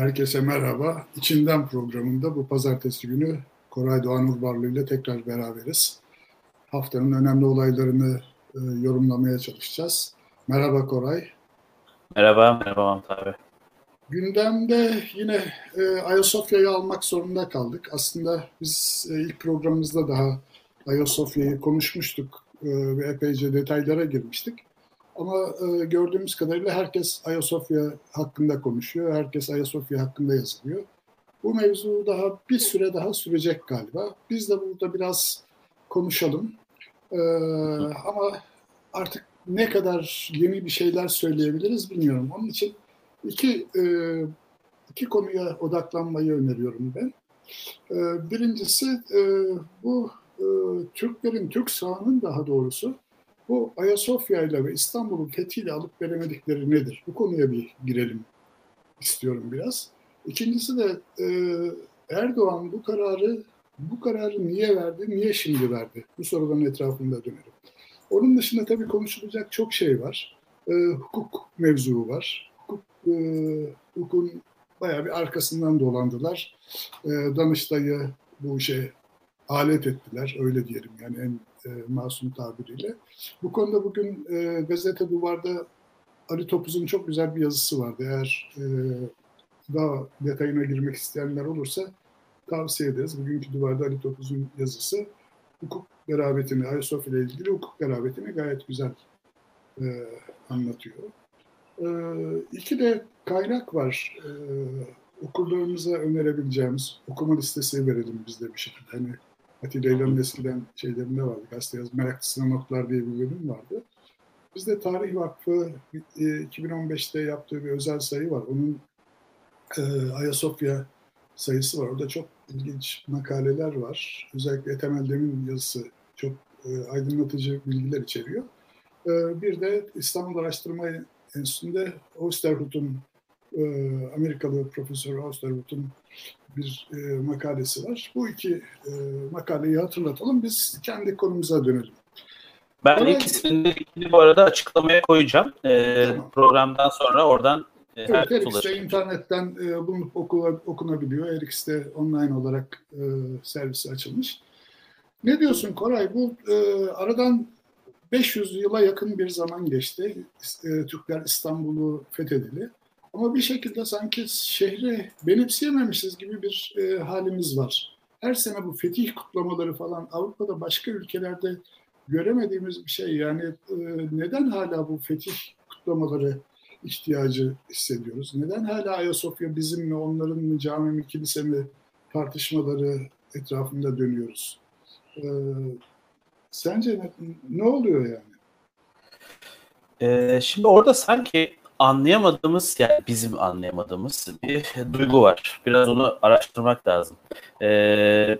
Herkese merhaba. İçinden programında bu pazartesi günü Koray Doğan Urbarlı ile tekrar beraberiz. Haftanın önemli olaylarını e, yorumlamaya çalışacağız. Merhaba Koray. Merhaba, merhaba Mahmut abi. Gündemde yine e, Ayasofya'yı almak zorunda kaldık. Aslında biz e, ilk programımızda daha Ayasofya'yı konuşmuştuk e, ve epeyce detaylara girmiştik. Ama e, gördüğümüz kadarıyla herkes Ayasofya hakkında konuşuyor. Herkes Ayasofya hakkında yazılıyor. Bu mevzu daha bir süre daha sürecek galiba. Biz de burada biraz konuşalım. E, ama artık ne kadar yeni bir şeyler söyleyebiliriz bilmiyorum. Onun için iki e, iki konuya odaklanmayı öneriyorum ben. E, birincisi e, bu e, Türklerin, Türk sahanın daha doğrusu bu Ayasofya ile ve İstanbul'un fethiyle alıp veremedikleri nedir? Bu konuya bir girelim istiyorum biraz. İkincisi de e, Erdoğan bu kararı bu kararı niye verdi, niye şimdi verdi? Bu soruların etrafında dönerim. Onun dışında tabii konuşulacak çok şey var. E, hukuk mevzuu var. Hukuk, e, hukukun bayağı bir arkasından dolandılar. E, Danıştay'ı bu işe alet ettiler, öyle diyelim yani en e, masum tabiriyle. Bu konuda bugün e, gazete duvarda Ali Topuz'un çok güzel bir yazısı vardı. Eğer e, daha detayına girmek isteyenler olursa tavsiye ederiz. Bugünkü duvarda Ali Topuz'un yazısı hukuk garabetini, Ayasofya ile ilgili hukuk garabetini gayet güzel e, anlatıyor. E, iki de kaynak var. E, okullarımıza önerebileceğimiz okuma listesi verelim biz de bir şekilde. Hani Atilla İlhan'ın eskiden şeylerinde vardı. Gazete yaz, Meraklısına Notlar diye bir bölüm vardı. Bizde Tarih Vakfı 2015'te yaptığı bir özel sayı var. Onun e, Ayasofya sayısı var. Orada çok ilginç makaleler var. Özellikle Temel Dem'in yazısı çok e, aydınlatıcı bilgiler içeriyor. E, bir de İstanbul Araştırma Enstitüsü'nde Osterhut'un e, Amerikalı Profesör Osterhut'un bir e, makalesi var. Bu iki e, makaleyi hatırlatalım. Biz kendi konumuza dönelim. Ben Oraya... ikisini de bu arada açıklamaya koyacağım. E, tamam. Programdan sonra oradan e, evet, her ikisi internetten e, bulunup okula, okunabiliyor. Her ikisi de online olarak e, servisi açılmış. Ne diyorsun Koray? Bu e, aradan 500 yıla yakın bir zaman geçti. E, Türkler İstanbul'u fethedili. Ama bir şekilde sanki şehri benimseyememişiz gibi bir e, halimiz var. Her sene bu fetih kutlamaları falan Avrupa'da başka ülkelerde göremediğimiz bir şey. Yani e, neden hala bu fetih kutlamaları ihtiyacı hissediyoruz? Neden hala Ayasofya bizim mi, onların mı, cami mi, kilise mi tartışmaları etrafında dönüyoruz? E, sence ne, ne oluyor yani? Ee, şimdi orada sanki anlayamadığımız yani bizim anlayamadığımız bir duygu var. Biraz onu araştırmak lazım. Ee,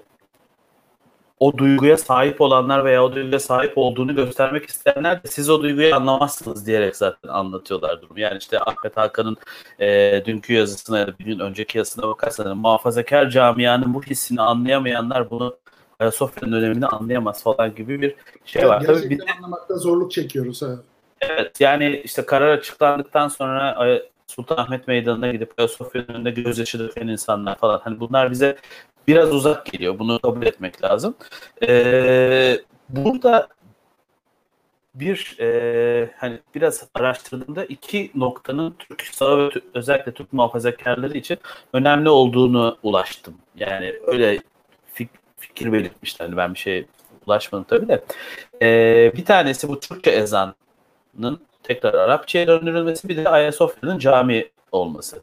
o duyguya sahip olanlar veya o duyguya sahip olduğunu göstermek isteyenler de siz o duyguyu anlamazsınız diyerek zaten anlatıyorlar durumu. Yani işte Ahmet Hakan'ın e, dünkü yazısına ya da bir gün önceki yazısına bakarsanız muhafazakar camianın bu hissini anlayamayanlar bunu Ayasofya'nın önemini anlayamaz falan gibi bir şey var. Gerçekten Tabii bir de, anlamakta zorluk çekiyoruz. Ha. Evet yani işte karar açıklandıktan sonra Sultanahmet Meydanı'na gidip Ayasofya'nın önünde gözyaşı döken insanlar falan. Hani bunlar bize biraz uzak geliyor. Bunu kabul etmek lazım. Ee, burada bir e, hani biraz araştırdığımda iki noktanın Türk sağ ve özellikle Türk muhafazakarları için önemli olduğunu ulaştım. Yani öyle fik, fikir belirtmişler. Hani ben bir şey ulaşmadım tabii de. Ee, bir tanesi bu Türkçe ezan tekrar Arapçaya döndürülmesi bir de Ayasofya'nın cami olması.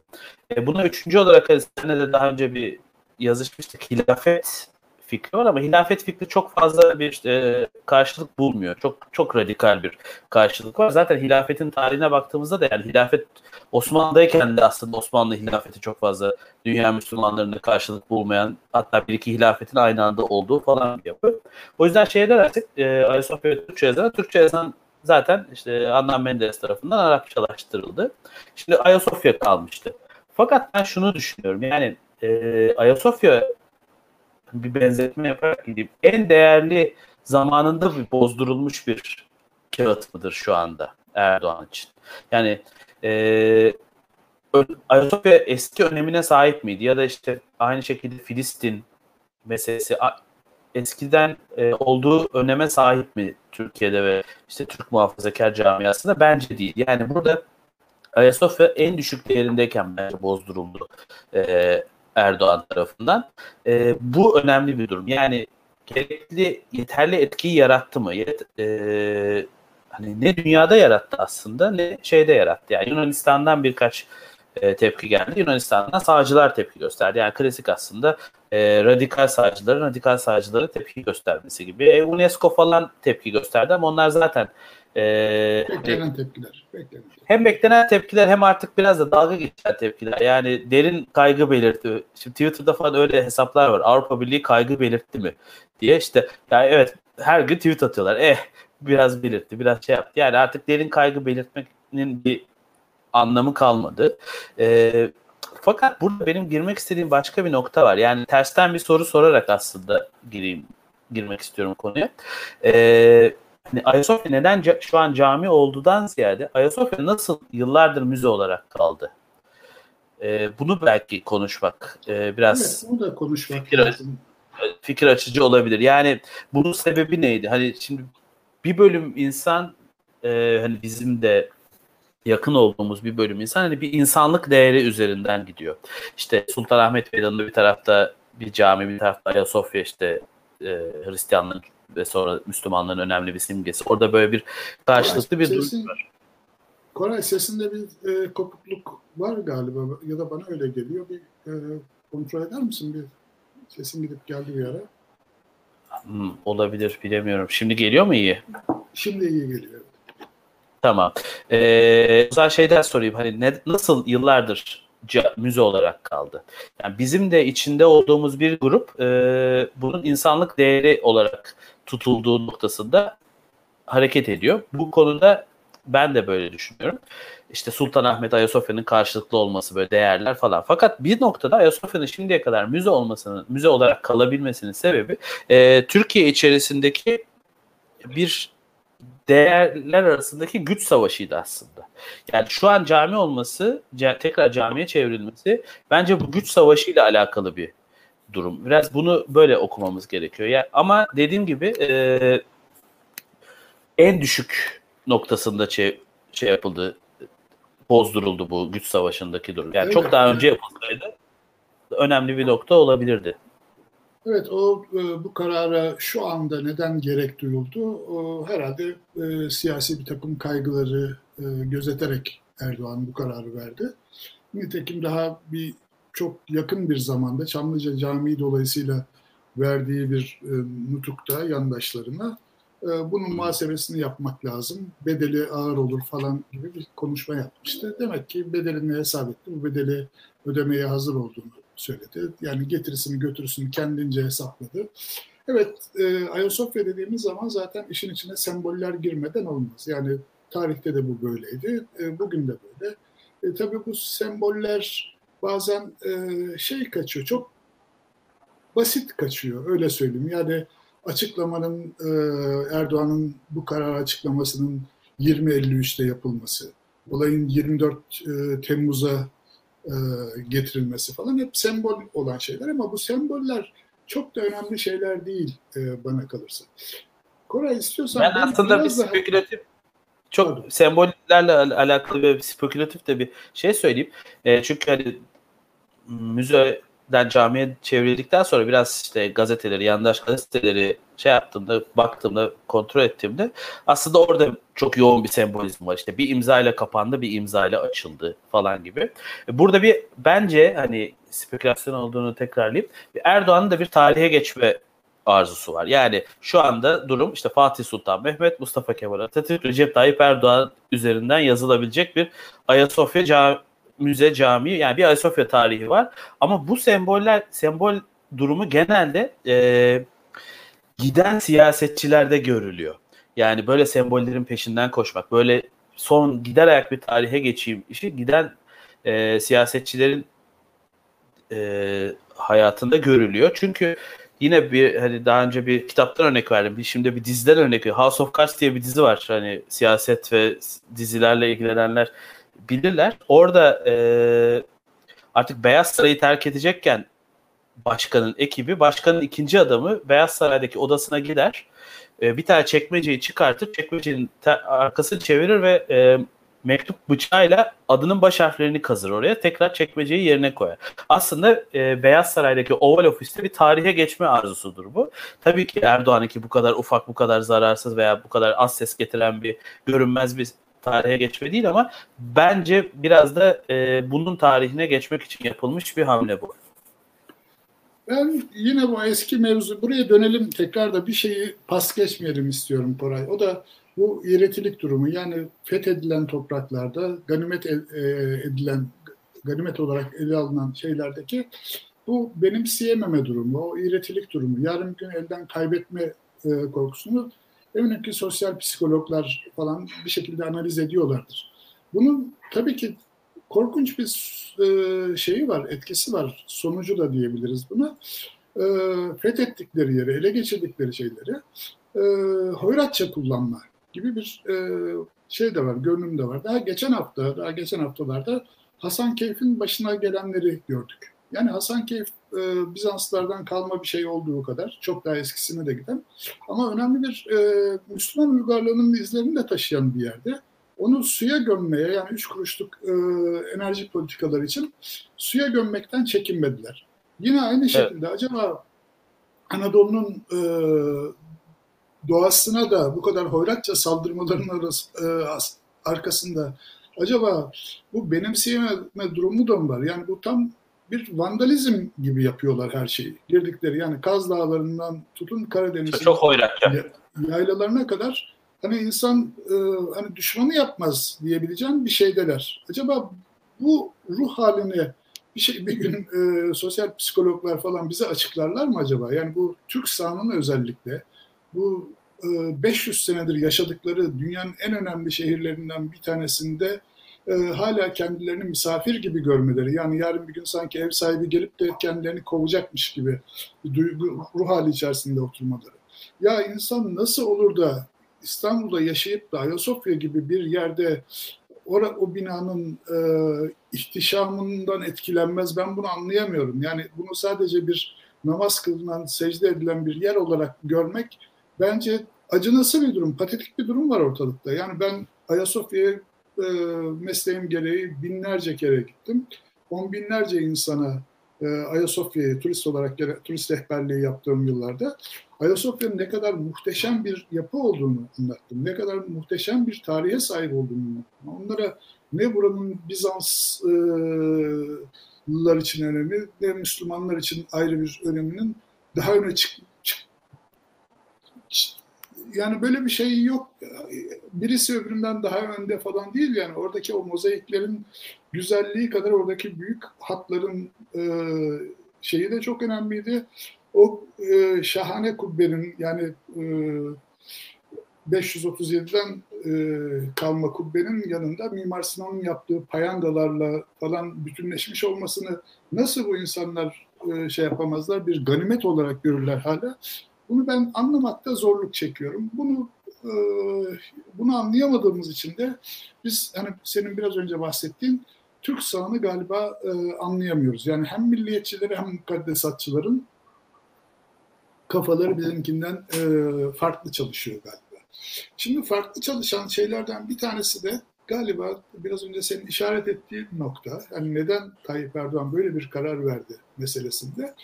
E, buna üçüncü olarak seninle de daha önce bir yazışmıştık. Hilafet fikri var ama hilafet fikri çok fazla bir e, karşılık bulmuyor. Çok çok radikal bir karşılık var. Zaten hilafetin tarihine baktığımızda da yani hilafet Osmanlı'dayken de aslında Osmanlı hilafeti çok fazla dünya Müslümanlarında karşılık bulmayan hatta bir iki hilafetin aynı anda olduğu falan bir yapı. O yüzden şeye dersek e, Ayasofya Türkçe yazan, Türkçe yazan zaten işte Adnan Menderes tarafından Arapçalaştırıldı. Şimdi Ayasofya kalmıştı. Fakat ben şunu düşünüyorum yani e, Ayasofya bir benzetme yaparak gideyim. En değerli zamanında bir bozdurulmuş bir kağıt mıdır şu anda Erdoğan için? Yani e, Ayasofya eski önemine sahip miydi? Ya da işte aynı şekilde Filistin meselesi eskiden e, olduğu öneme sahip mi Türkiye'de ve işte Türk muhafazakar camiasında? Bence değil. Yani burada Ayasofya en düşük değerindeyken bence bozduruldu e, Erdoğan tarafından. E, bu önemli bir durum. Yani gerekli yeterli etkiyi yarattı mı? Yet, e, hani ne dünyada yarattı aslında ne şeyde yarattı. Yani Yunanistan'dan birkaç e, tepki geldi. Yunanistan'dan sağcılar tepki gösterdi. Yani klasik aslında e, radikal sağcıların radikal sağcılara tepki göstermesi gibi. E, UNESCO falan tepki gösterdi ama onlar zaten e, beklenen tepkiler. Beklenen. Hem beklenen tepkiler hem artık biraz da dalga geçen tepkiler. Yani derin kaygı belirtti. Şimdi Twitter'da falan öyle hesaplar var. Avrupa Birliği kaygı belirtti mi diye işte yani evet her gün tweet atıyorlar. Eh biraz belirtti, biraz şey yaptı. Yani artık derin kaygı belirtmenin bir anlamı kalmadı. Ee, fakat burada benim girmek istediğim başka bir nokta var. Yani tersten bir soru sorarak aslında gireyim girmek istiyorum konuya. Ee, hani Ayasofya neden ca- şu an cami olduğundan ziyade Ayasofya nasıl yıllardır müze olarak kaldı? Ee, bunu belki konuşmak e, biraz evet, bunu da konuşmak fikir, lazım. fikir açıcı olabilir. Yani bunun sebebi neydi? Hani şimdi bir bölüm insan e, hani bizim de yakın olduğumuz bir bölüm insan hani bir insanlık değeri üzerinden gidiyor. İşte Sultanahmet Meydanı'nda bir tarafta bir cami, bir tarafta Ayasofya işte e, Hristiyanlığın ve sonra Müslümanlığın önemli bir simgesi. Orada böyle bir karşılıklı bir durum var. Koray sesinde bir e, kopukluk var galiba ya da bana öyle geliyor. Bir e, kontrol eder misin? Bir sesin gidip geldi bir ara. Hmm, olabilir bilemiyorum. Şimdi geliyor mu iyi? Şimdi iyi geliyor. Tamam. Ee, o zaman şeyden sorayım. Hani ne, nasıl yıllardır müze olarak kaldı? Yani bizim de içinde olduğumuz bir grup e, bunun insanlık değeri olarak tutulduğu noktasında hareket ediyor. Bu konuda ben de böyle düşünüyorum. İşte Sultanahmet Ayasofya'nın karşılıklı olması böyle değerler falan. Fakat bir noktada Ayasofya'nın şimdiye kadar müze olmasının, müze olarak kalabilmesinin sebebi e, Türkiye içerisindeki bir değerler arasındaki güç savaşıydı aslında. Yani şu an cami olması, tekrar camiye çevrilmesi bence bu güç savaşıyla alakalı bir durum. Biraz bunu böyle okumamız gerekiyor. Yani ama dediğim gibi e, en düşük noktasında şey, şey yapıldı, bozduruldu bu güç savaşındaki durum. Yani çok daha önce yapılsaydı önemli bir nokta olabilirdi. Evet, o e, bu karara şu anda neden gerek duyuldu? Herhalde e, siyasi bir takım kaygıları e, gözeterek Erdoğan bu kararı verdi. Nitekim daha bir çok yakın bir zamanda Çamlıca Camii dolayısıyla verdiği bir e, nutukta yandaşlarına bunun muhasebesini yapmak lazım, bedeli ağır olur falan gibi bir konuşma yapmıştı. Demek ki bedelini hesap etti, bu bedeli ödemeye hazır olduğunu söyledi. Yani getirisini götürüsünü kendince hesapladı. Evet, e, Ayasofya dediğimiz zaman zaten işin içine semboller girmeden olmaz. Yani tarihte de bu böyleydi, e, bugün de böyle. E, tabii bu semboller bazen e, şey kaçıyor, çok basit kaçıyor, öyle söyleyeyim. Yani açıklamanın, e, Erdoğan'ın bu karar açıklamasının 20.53'te yapılması, olayın 24 e, Temmuz'a getirilmesi falan hep sembol olan şeyler ama bu semboller çok da önemli şeyler değil e, bana kalırsa. Koray istiyorsan ben, aslında bir spekülatif çok Tabii. sembollerle alakalı ve spekülatif de bir şey söyleyeyim. E, çünkü hani müze den camiye çevrildikten sonra biraz işte gazeteleri, yandaş gazeteleri şey yaptığımda, baktığımda, kontrol ettiğimde aslında orada çok yoğun bir sembolizm var. İşte bir imza ile kapandı, bir imza ile açıldı falan gibi. Burada bir bence hani spekülasyon olduğunu tekrarlayıp Erdoğan'ın da bir tarihe geçme arzusu var. Yani şu anda durum işte Fatih Sultan Mehmet, Mustafa Kemal Atatürk, Recep Tayyip Erdoğan üzerinden yazılabilecek bir Ayasofya Cami müze, cami yani bir Ayasofya tarihi var. Ama bu semboller, sembol durumu genelde e, giden siyasetçilerde görülüyor. Yani böyle sembollerin peşinden koşmak, böyle son gider ayak bir tarihe geçeyim işi giden e, siyasetçilerin e, hayatında görülüyor. Çünkü yine bir hani daha önce bir kitaptan örnek verdim. Şimdi bir diziden örnek veriyorum. House of Cards diye bir dizi var. Hani siyaset ve dizilerle ilgilenenler bilirler. Orada e, artık Beyaz Saray'ı terk edecekken başkanın ekibi, başkanın ikinci adamı Beyaz Saray'daki odasına gider. E, bir tane çekmeceyi çıkartır, çekmecenin arkasını çevirir ve e, mektup bıçağıyla adının baş harflerini kazır oraya. Tekrar çekmeceyi yerine koyar. Aslında e, Beyaz Saray'daki Oval Ofis'te bir tarihe geçme arzusudur bu. Tabii ki Erdoğan'ınki bu kadar ufak, bu kadar zararsız veya bu kadar az ses getiren bir görünmez bir tarihe geçme değil ama bence biraz da e, bunun tarihine geçmek için yapılmış bir hamle bu. Ben yine bu eski mevzu buraya dönelim tekrar da bir şeyi pas geçmeyelim istiyorum Koray. O da bu iretilik durumu yani fethedilen topraklarda ganimet e, edilen ganimet olarak ele alınan şeylerdeki bu benimseyememe durumu, o iretilik durumu, yarın gün elden kaybetme e, korkusunu eminim ki sosyal psikologlar falan bir şekilde analiz ediyorlardır. Bunun tabii ki korkunç bir e, şeyi var, etkisi var, sonucu da diyebiliriz buna. Fethettikleri yeri, ele geçirdikleri şeyleri hoyratça kullanma gibi bir e, şey de var, görünüm de var. Daha geçen hafta, daha geçen haftalarda Hasan Keyf'in başına gelenleri gördük. Yani Hasan Keyf e, Bizanslardan kalma bir şey olduğu kadar çok daha eskisine de giden ama önemli bir e, Müslüman uygarlığının izlerini de taşıyan bir yerde. Onu suya gömmeye yani üç kuruşluk e, enerji politikaları için suya gömmekten çekinmediler. Yine aynı şekilde evet. acaba Anadolu'nun e, doğasına da bu kadar hoyratça saldırmaların arası, e, arkasında acaba bu benimseyeme durumu da mı var? Yani bu tam bir vandalizm gibi yapıyorlar her şeyi. Girdikleri yani Kaz Dağları'ndan tutun Karadeniz'in çok hoyratça. yaylalarına kadar hani insan e, hani düşmanı yapmaz diyebileceğim bir şeydeler. Acaba bu ruh halini bir şey bir gün e, sosyal psikologlar falan bize açıklarlar mı acaba? Yani bu Türk sahanının özellikle bu 500 e, senedir yaşadıkları dünyanın en önemli şehirlerinden bir tanesinde e, hala kendilerini misafir gibi görmeleri yani yarın bir gün sanki ev sahibi gelip de kendilerini kovacakmış gibi bir duygu, ruh hali içerisinde oturmaları. Ya insan nasıl olur da İstanbul'da yaşayıp da Ayasofya gibi bir yerde o, o binanın e, ihtişamından etkilenmez ben bunu anlayamıyorum. Yani bunu sadece bir namaz kılınan, secde edilen bir yer olarak görmek bence acınası bir durum, patetik bir durum var ortalıkta. Yani ben Ayasofya'ya e, mesleğim gereği binlerce kere gittim. On binlerce insana e, turist olarak turist rehberliği yaptığım yıllarda Ayasofya'nın ne kadar muhteşem bir yapı olduğunu anlattım. Ne kadar muhteşem bir tarihe sahip olduğunu anlattım. Onlara ne buranın Bizanslılar için önemi ne Müslümanlar için ayrı bir öneminin daha öne çık, yani böyle bir şey yok. Birisi öbüründen daha önde falan değil yani. Oradaki o mozaiklerin güzelliği kadar oradaki büyük hatların e, şeyi de çok önemliydi. O e, şahane kubbenin yani e, 537'den e, kalma kubbenin yanında Mimar Sinan'ın yaptığı payandalarla falan bütünleşmiş olmasını nasıl bu insanlar e, şey yapamazlar? Bir ganimet olarak görürler hala. Bunu ben anlamakta zorluk çekiyorum. Bunu e, bunu anlayamadığımız için de biz hani senin biraz önce bahsettiğin Türk sahanı galiba e, anlayamıyoruz. Yani hem milliyetçileri hem mukaddesatçıların kafaları bizimkinden e, farklı çalışıyor galiba. Şimdi farklı çalışan şeylerden bir tanesi de galiba biraz önce senin işaret ettiğin nokta, yani neden Tayyip Erdoğan böyle bir karar verdi meselesinde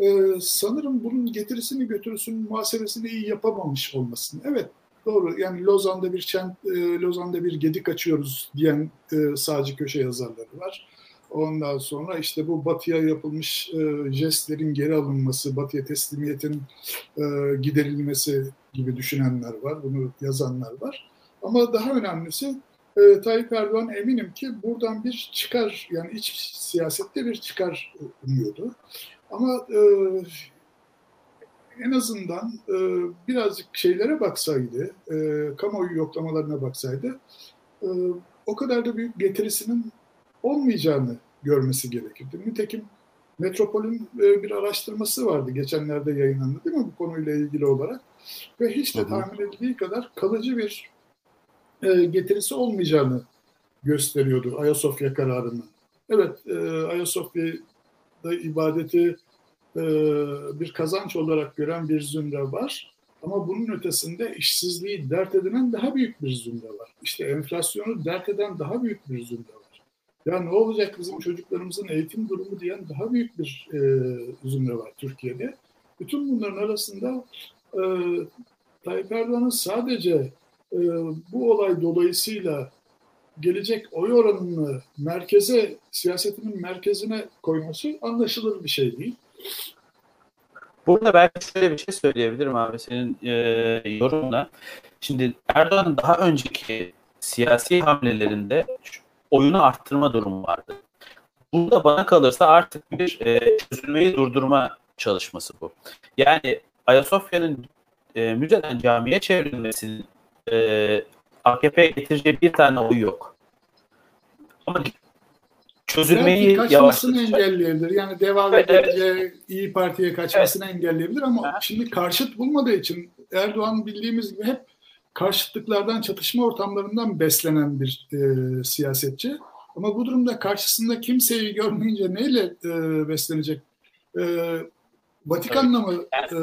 e, sanırım bunun getirisini götürüsünün muhasebesini iyi yapamamış olmasın. Evet doğru yani Lozan'da bir çent, e, Lozan'da bir gedik açıyoruz diyen e, sağcı köşe yazarları var. Ondan sonra işte bu batıya yapılmış e, jestlerin geri alınması, batıya teslimiyetin e, giderilmesi gibi düşünenler var, bunu yazanlar var. Ama daha önemlisi e, Tayyip Erdoğan eminim ki buradan bir çıkar, yani iç siyasette bir çıkar umuyordu. Ama e, en azından e, birazcık şeylere baksaydı, e, kamuoyu yoklamalarına baksaydı, e, o kadar da büyük getirisinin olmayacağını görmesi gerekirdi. Nitekim Metropol'ün e, bir araştırması vardı geçenlerde yayınlandı değil mi bu konuyla ilgili olarak ve hiç de tahmin edildiği kadar kalıcı bir e, getirisi olmayacağını gösteriyordu Ayasofya kararını. Evet, e, Ayasofya'da ibadeti e, bir kazanç olarak gören bir zümre var. Ama bunun ötesinde işsizliği dert edinen daha büyük bir zümre var. İşte enflasyonu dert eden daha büyük bir zümre var. Ya ne olacak bizim çocuklarımızın eğitim durumu diyen daha büyük bir e, zümre var Türkiye'de. Bütün bunların arasında e, Tayyip Erdoğan'ın sadece e, bu olay dolayısıyla gelecek oy oranını merkeze, siyasetinin merkezine koyması anlaşılır bir şey değil. Burada belki şöyle bir şey söyleyebilirim abi senin e, yorumuna. Şimdi Erdoğan'ın daha önceki siyasi hamlelerinde oyunu arttırma durumu vardı. Burada bana kalırsa artık bir e, çözülmeyi durdurma çalışması bu. Yani Ayasofya'nın e, müzeden camiye çevrilmesinin e, AKP'ye getireceği bir tane oy yok. Ama çözülmeyi kaçmasını engelleyebilir. Yani devam evet, evet. İyi Parti'ye kaçmasını evet. engelleyebilir ama evet. şimdi karşıt bulmadığı için Erdoğan bildiğimiz gibi hep karşıtlıklardan, çatışma ortamlarından beslenen bir e, siyasetçi. Ama bu durumda karşısında kimseyi görmeyince neyle e, beslenecek? E, Vatikan'la mı e,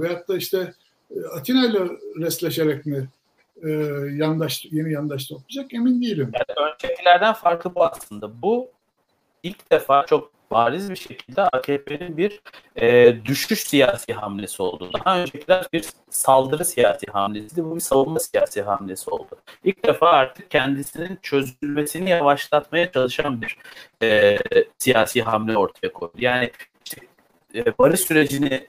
veyahut da işte e, Atina ile resleşerek mi e, yandaş yeni yandaş toplayacak emin değilim. Yani öncekilerden farkı bu aslında. Bu ilk defa çok bariz bir şekilde AKP'nin bir e, düşüş siyasi hamlesi oldu. Daha öncekiler bir saldırı siyasi hamlesiydi. Bu bir savunma siyasi hamlesi oldu. İlk defa artık kendisinin çözülmesini yavaşlatmaya çalışan bir e, siyasi hamle ortaya koydu. Yani işte, e, barış sürecini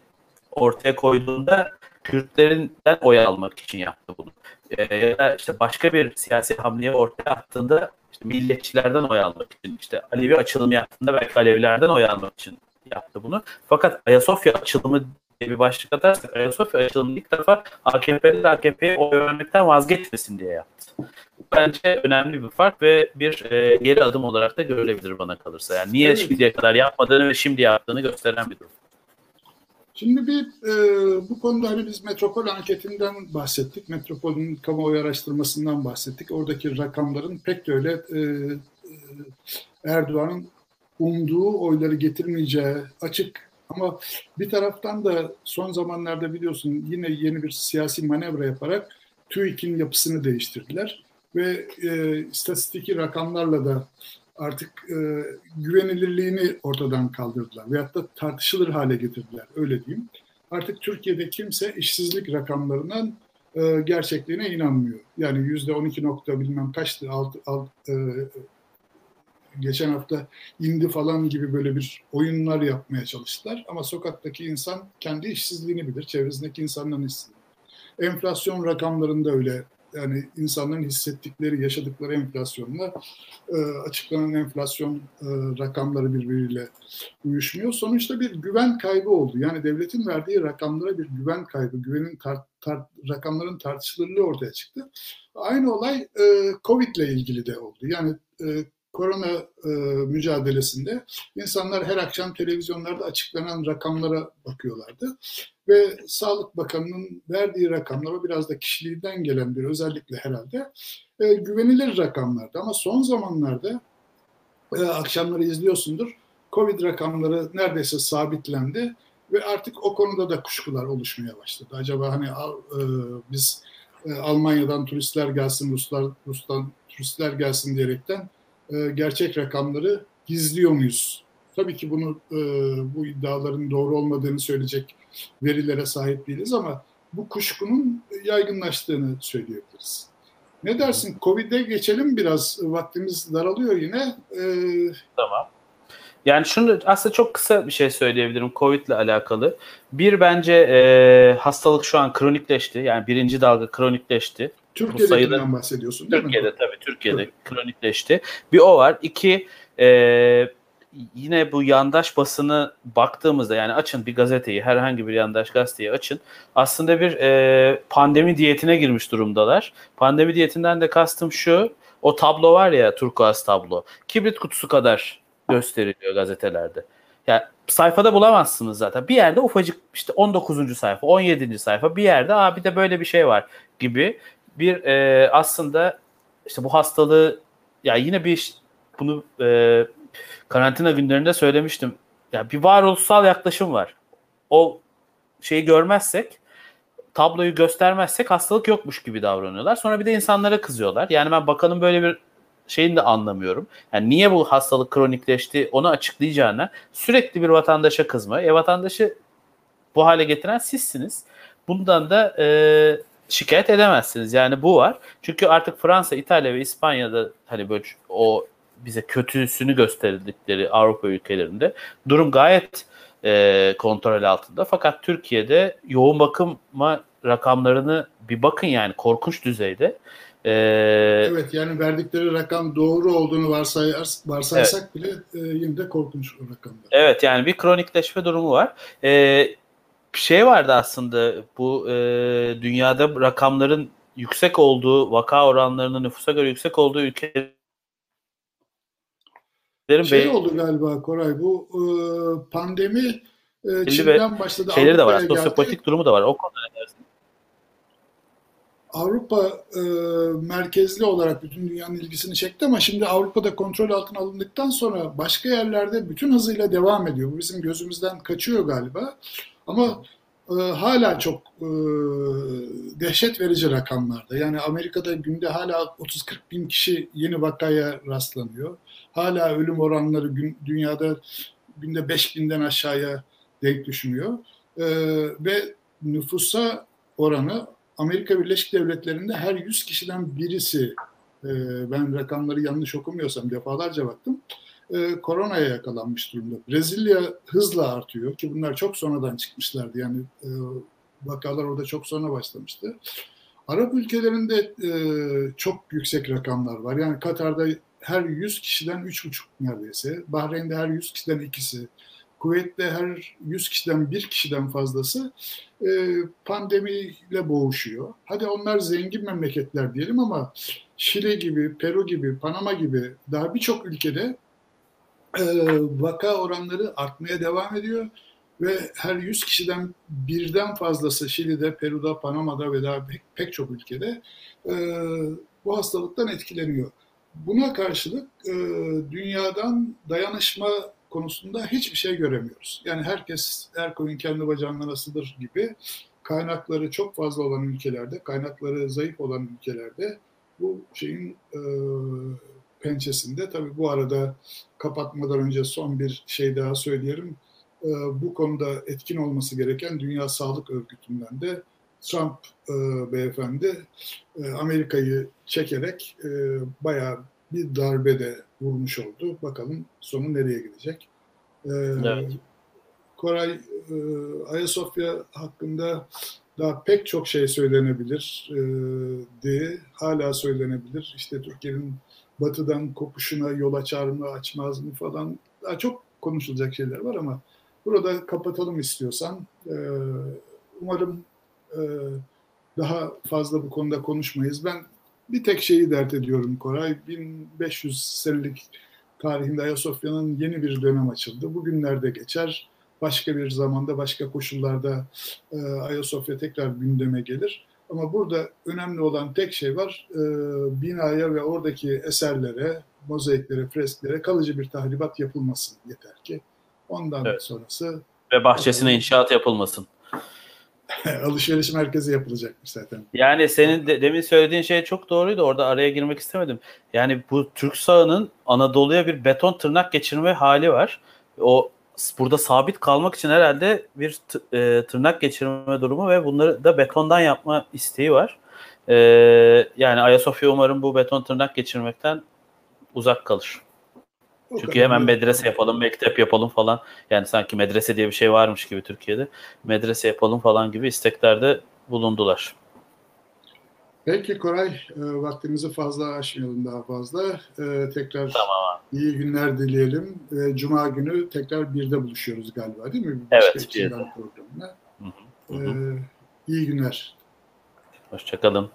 ortaya koyduğunda Kürtlerinden oy almak için yaptı bunu. E, ya da işte başka bir siyasi hamleye ortaya attığında işte milliyetçilerden oy almak için, işte Alevi açılımı yaptığında belki Alevilerden oy almak için yaptı bunu. Fakat Ayasofya açılımı diye bir başlık atarsak Ayasofya açılımı ilk defa AKP'ler AKP'ye oy vermekten vazgeçmesin diye yaptı. Bence önemli bir fark ve bir e, geri adım olarak da görülebilir bana kalırsa. Yani niye şimdiye kadar yapmadığını ve şimdi yaptığını gösteren bir durum. Şimdi bir e, bu konuda hani biz metropol anketinden bahsettik. Metropolün kamuoyu araştırmasından bahsettik. Oradaki rakamların pek de öyle e, e, Erdoğan'ın umduğu oyları getirmeyeceği açık. Ama bir taraftan da son zamanlarda biliyorsun yine yeni bir siyasi manevra yaparak TÜİK'in yapısını değiştirdiler. Ve e, istatistiki rakamlarla da artık e, güvenilirliğini ortadan kaldırdılar veyahut da tartışılır hale getirdiler öyle diyeyim. Artık Türkiye'de kimse işsizlik rakamlarının e, gerçekliğine inanmıyor. Yani yüzde 12 nokta bilmem kaçtı alt, alt, e, geçen hafta indi falan gibi böyle bir oyunlar yapmaya çalıştılar. Ama sokaktaki insan kendi işsizliğini bilir, çevresindeki insanların işsizliğini. Enflasyon rakamlarında öyle yani insanların hissettikleri, yaşadıkları enflasyonla e, açıklanan enflasyon e, rakamları birbiriyle uyuşmuyor. Sonuçta bir güven kaybı oldu. Yani devletin verdiği rakamlara bir güven kaybı, güvenin tar, tar, rakamların tartışılırlığı ortaya çıktı. Aynı olay e, Covid ile ilgili de oldu. Yani e, korona e, mücadelesinde insanlar her akşam televizyonlarda açıklanan rakamlara bakıyorlardı. Ve Sağlık Bakanı'nın verdiği rakamlar biraz da kişiliğinden gelen bir özellikle herhalde e, güvenilir rakamlardı. Ama son zamanlarda e, akşamları izliyorsundur Covid rakamları neredeyse sabitlendi ve artık o konuda da kuşkular oluşmaya başladı. Acaba hani e, biz e, Almanya'dan turistler gelsin, Ruslar Rus'tan turistler gelsin diyerekten e, gerçek rakamları gizliyor muyuz? Tabii ki bunu e, bu iddiaların doğru olmadığını söyleyecek verilere sahip değiliz ama bu kuşkunun yaygınlaştığını söyleyebiliriz. Ne dersin? Covid'e geçelim biraz. Vaktimiz daralıyor yine. Ee... Tamam. Yani şunu aslında çok kısa bir şey söyleyebilirim Covid ile alakalı. Bir bence e, hastalık şu an kronikleşti. Yani birinci dalga kronikleşti. Türkiye'de sayıda, bahsediyorsun değil Türkiye'de, mi? Türkiye'de tabii Türkiye'de evet. kronikleşti. Bir o var. İki e, yine bu yandaş basını baktığımızda yani açın bir gazeteyi herhangi bir yandaş gazeteyi açın aslında bir e, pandemi diyetine girmiş durumdalar. Pandemi diyetinden de kastım şu o tablo var ya turkuaz tablo kibrit kutusu kadar gösteriliyor gazetelerde. Yani sayfada bulamazsınız zaten. Bir yerde ufacık işte 19. sayfa, 17. sayfa bir yerde Aa, bir de böyle bir şey var gibi bir e, aslında işte bu hastalığı ya yine bir bunu e, karantina günlerinde söylemiştim. Ya bir varoluşsal yaklaşım var. O şeyi görmezsek tabloyu göstermezsek hastalık yokmuş gibi davranıyorlar. Sonra bir de insanlara kızıyorlar. Yani ben bakanın böyle bir şeyini de anlamıyorum. Yani niye bu hastalık kronikleşti onu açıklayacağına sürekli bir vatandaşa kızma. E vatandaşı bu hale getiren sizsiniz. Bundan da e, şikayet edemezsiniz. Yani bu var. Çünkü artık Fransa, İtalya ve İspanya'da hani böyle o bize kötüsünü gösterdikleri Avrupa ülkelerinde durum gayet e, kontrol altında. Fakat Türkiye'de yoğun bakıma rakamlarını bir bakın yani korkunç düzeyde. Ee, evet yani verdikleri rakam doğru olduğunu varsayar, varsaysak evet. bile e, yine de korkunç rakamlar. Evet yani bir kronikleşme durumu var. Ee, şey vardı aslında bu e, dünyada rakamların yüksek olduğu, vaka oranlarının nüfusa göre yüksek olduğu ülkelerin şey be- oldu galiba Koray bu e, pandemi e, Çin'den başladı. Şeyleri de var. Sosyopolitik durumu da var. O konuda ne dersin? Avrupa e, merkezli olarak bütün dünyanın ilgisini çekti ama şimdi Avrupa'da kontrol altına alındıktan sonra başka yerlerde bütün hızıyla devam ediyor. Bu bizim gözümüzden kaçıyor galiba. Ama e, hala çok e, dehşet verici rakamlarda. Yani Amerika'da günde hala 30-40 bin kişi yeni vakaya rastlanıyor. Hala ölüm oranları gün, dünyada günde 5 binden aşağıya denk düşünüyor. E, ve nüfusa oranı Amerika Birleşik Devletleri'nde her 100 kişiden birisi, e, ben rakamları yanlış okumuyorsam defalarca baktım, e, koronaya yakalanmış durumda. Brezilya hızla artıyor ki bunlar çok sonradan çıkmışlardı. Yani e, vakalar orada çok sonra başlamıştı. Arap ülkelerinde e, çok yüksek rakamlar var. Yani Katar'da her 100 kişiden 3,5 neredeyse. Bahreyn'de her 100 kişiden ikisi. Kuveyt'te her 100 kişiden bir kişiden fazlası e, pandemiyle boğuşuyor. Hadi onlar zengin memleketler diyelim ama Şile gibi, Peru gibi, Panama gibi daha birçok ülkede e, vaka oranları artmaya devam ediyor ve her 100 kişiden birden fazlası Şili'de, Peru'da, Panama'da ve daha pek, pek çok ülkede e, bu hastalıktan etkileniyor. Buna karşılık e, dünyadan dayanışma konusunda hiçbir şey göremiyoruz. Yani herkes her koyun kendi bacağından asılır gibi kaynakları çok fazla olan ülkelerde, kaynakları zayıf olan ülkelerde bu şeyin e, pençesinde. Tabii bu arada kapatmadan önce son bir şey daha söyleyelim. E, bu konuda etkin olması gereken Dünya Sağlık Örgütü'nden de Trump e, beyefendi e, Amerika'yı çekerek e, bayağı bir darbe de vurmuş oldu. Bakalım sonu nereye gidecek. Ee, evet. Koray e, Ayasofya hakkında daha pek çok şey söylenebilir diye hala söylenebilir. İşte Türkiye'nin batıdan kopuşuna yol açar mı açmaz mı falan daha çok konuşulacak şeyler var ama burada kapatalım istiyorsan. E, umarım e, daha fazla bu konuda konuşmayız. Ben bir tek şeyi dert ediyorum Koray. 1500 senelik tarihinde Ayasofya'nın yeni bir dönem açıldı. Bugünlerde geçer. Başka bir zamanda, başka koşullarda e, Ayasofya tekrar gündeme gelir. Ama burada önemli olan tek şey var. E, binaya ve oradaki eserlere, mozaiklere, fresklere kalıcı bir tahribat yapılmasın yeter ki. Ondan evet. sonrası... Ve bahçesine inşaat yapılmasın. alışveriş merkezi yapılacakmış zaten. Yani senin de, demin söylediğin şey çok doğruydu. Orada araya girmek istemedim. Yani bu Türk sahanın Anadolu'ya bir beton tırnak geçirme hali var. O burada sabit kalmak için herhalde bir e, tırnak geçirme durumu ve bunları da betondan yapma isteği var. E, yani Ayasofya umarım bu beton tırnak geçirmekten uzak kalır. Çünkü hemen medrese yapalım, mektep yapalım falan. Yani sanki medrese diye bir şey varmış gibi Türkiye'de. Medrese yapalım falan gibi isteklerde bulundular. Peki Koray, e, vaktimizi fazla aşmayalım daha fazla. E, tekrar tamam. iyi günler dileyelim. E, Cuma günü tekrar birde buluşuyoruz galiba değil mi? Başka evet, birde. programına. Hı hı. E, iyi günler. Hoşçakalın.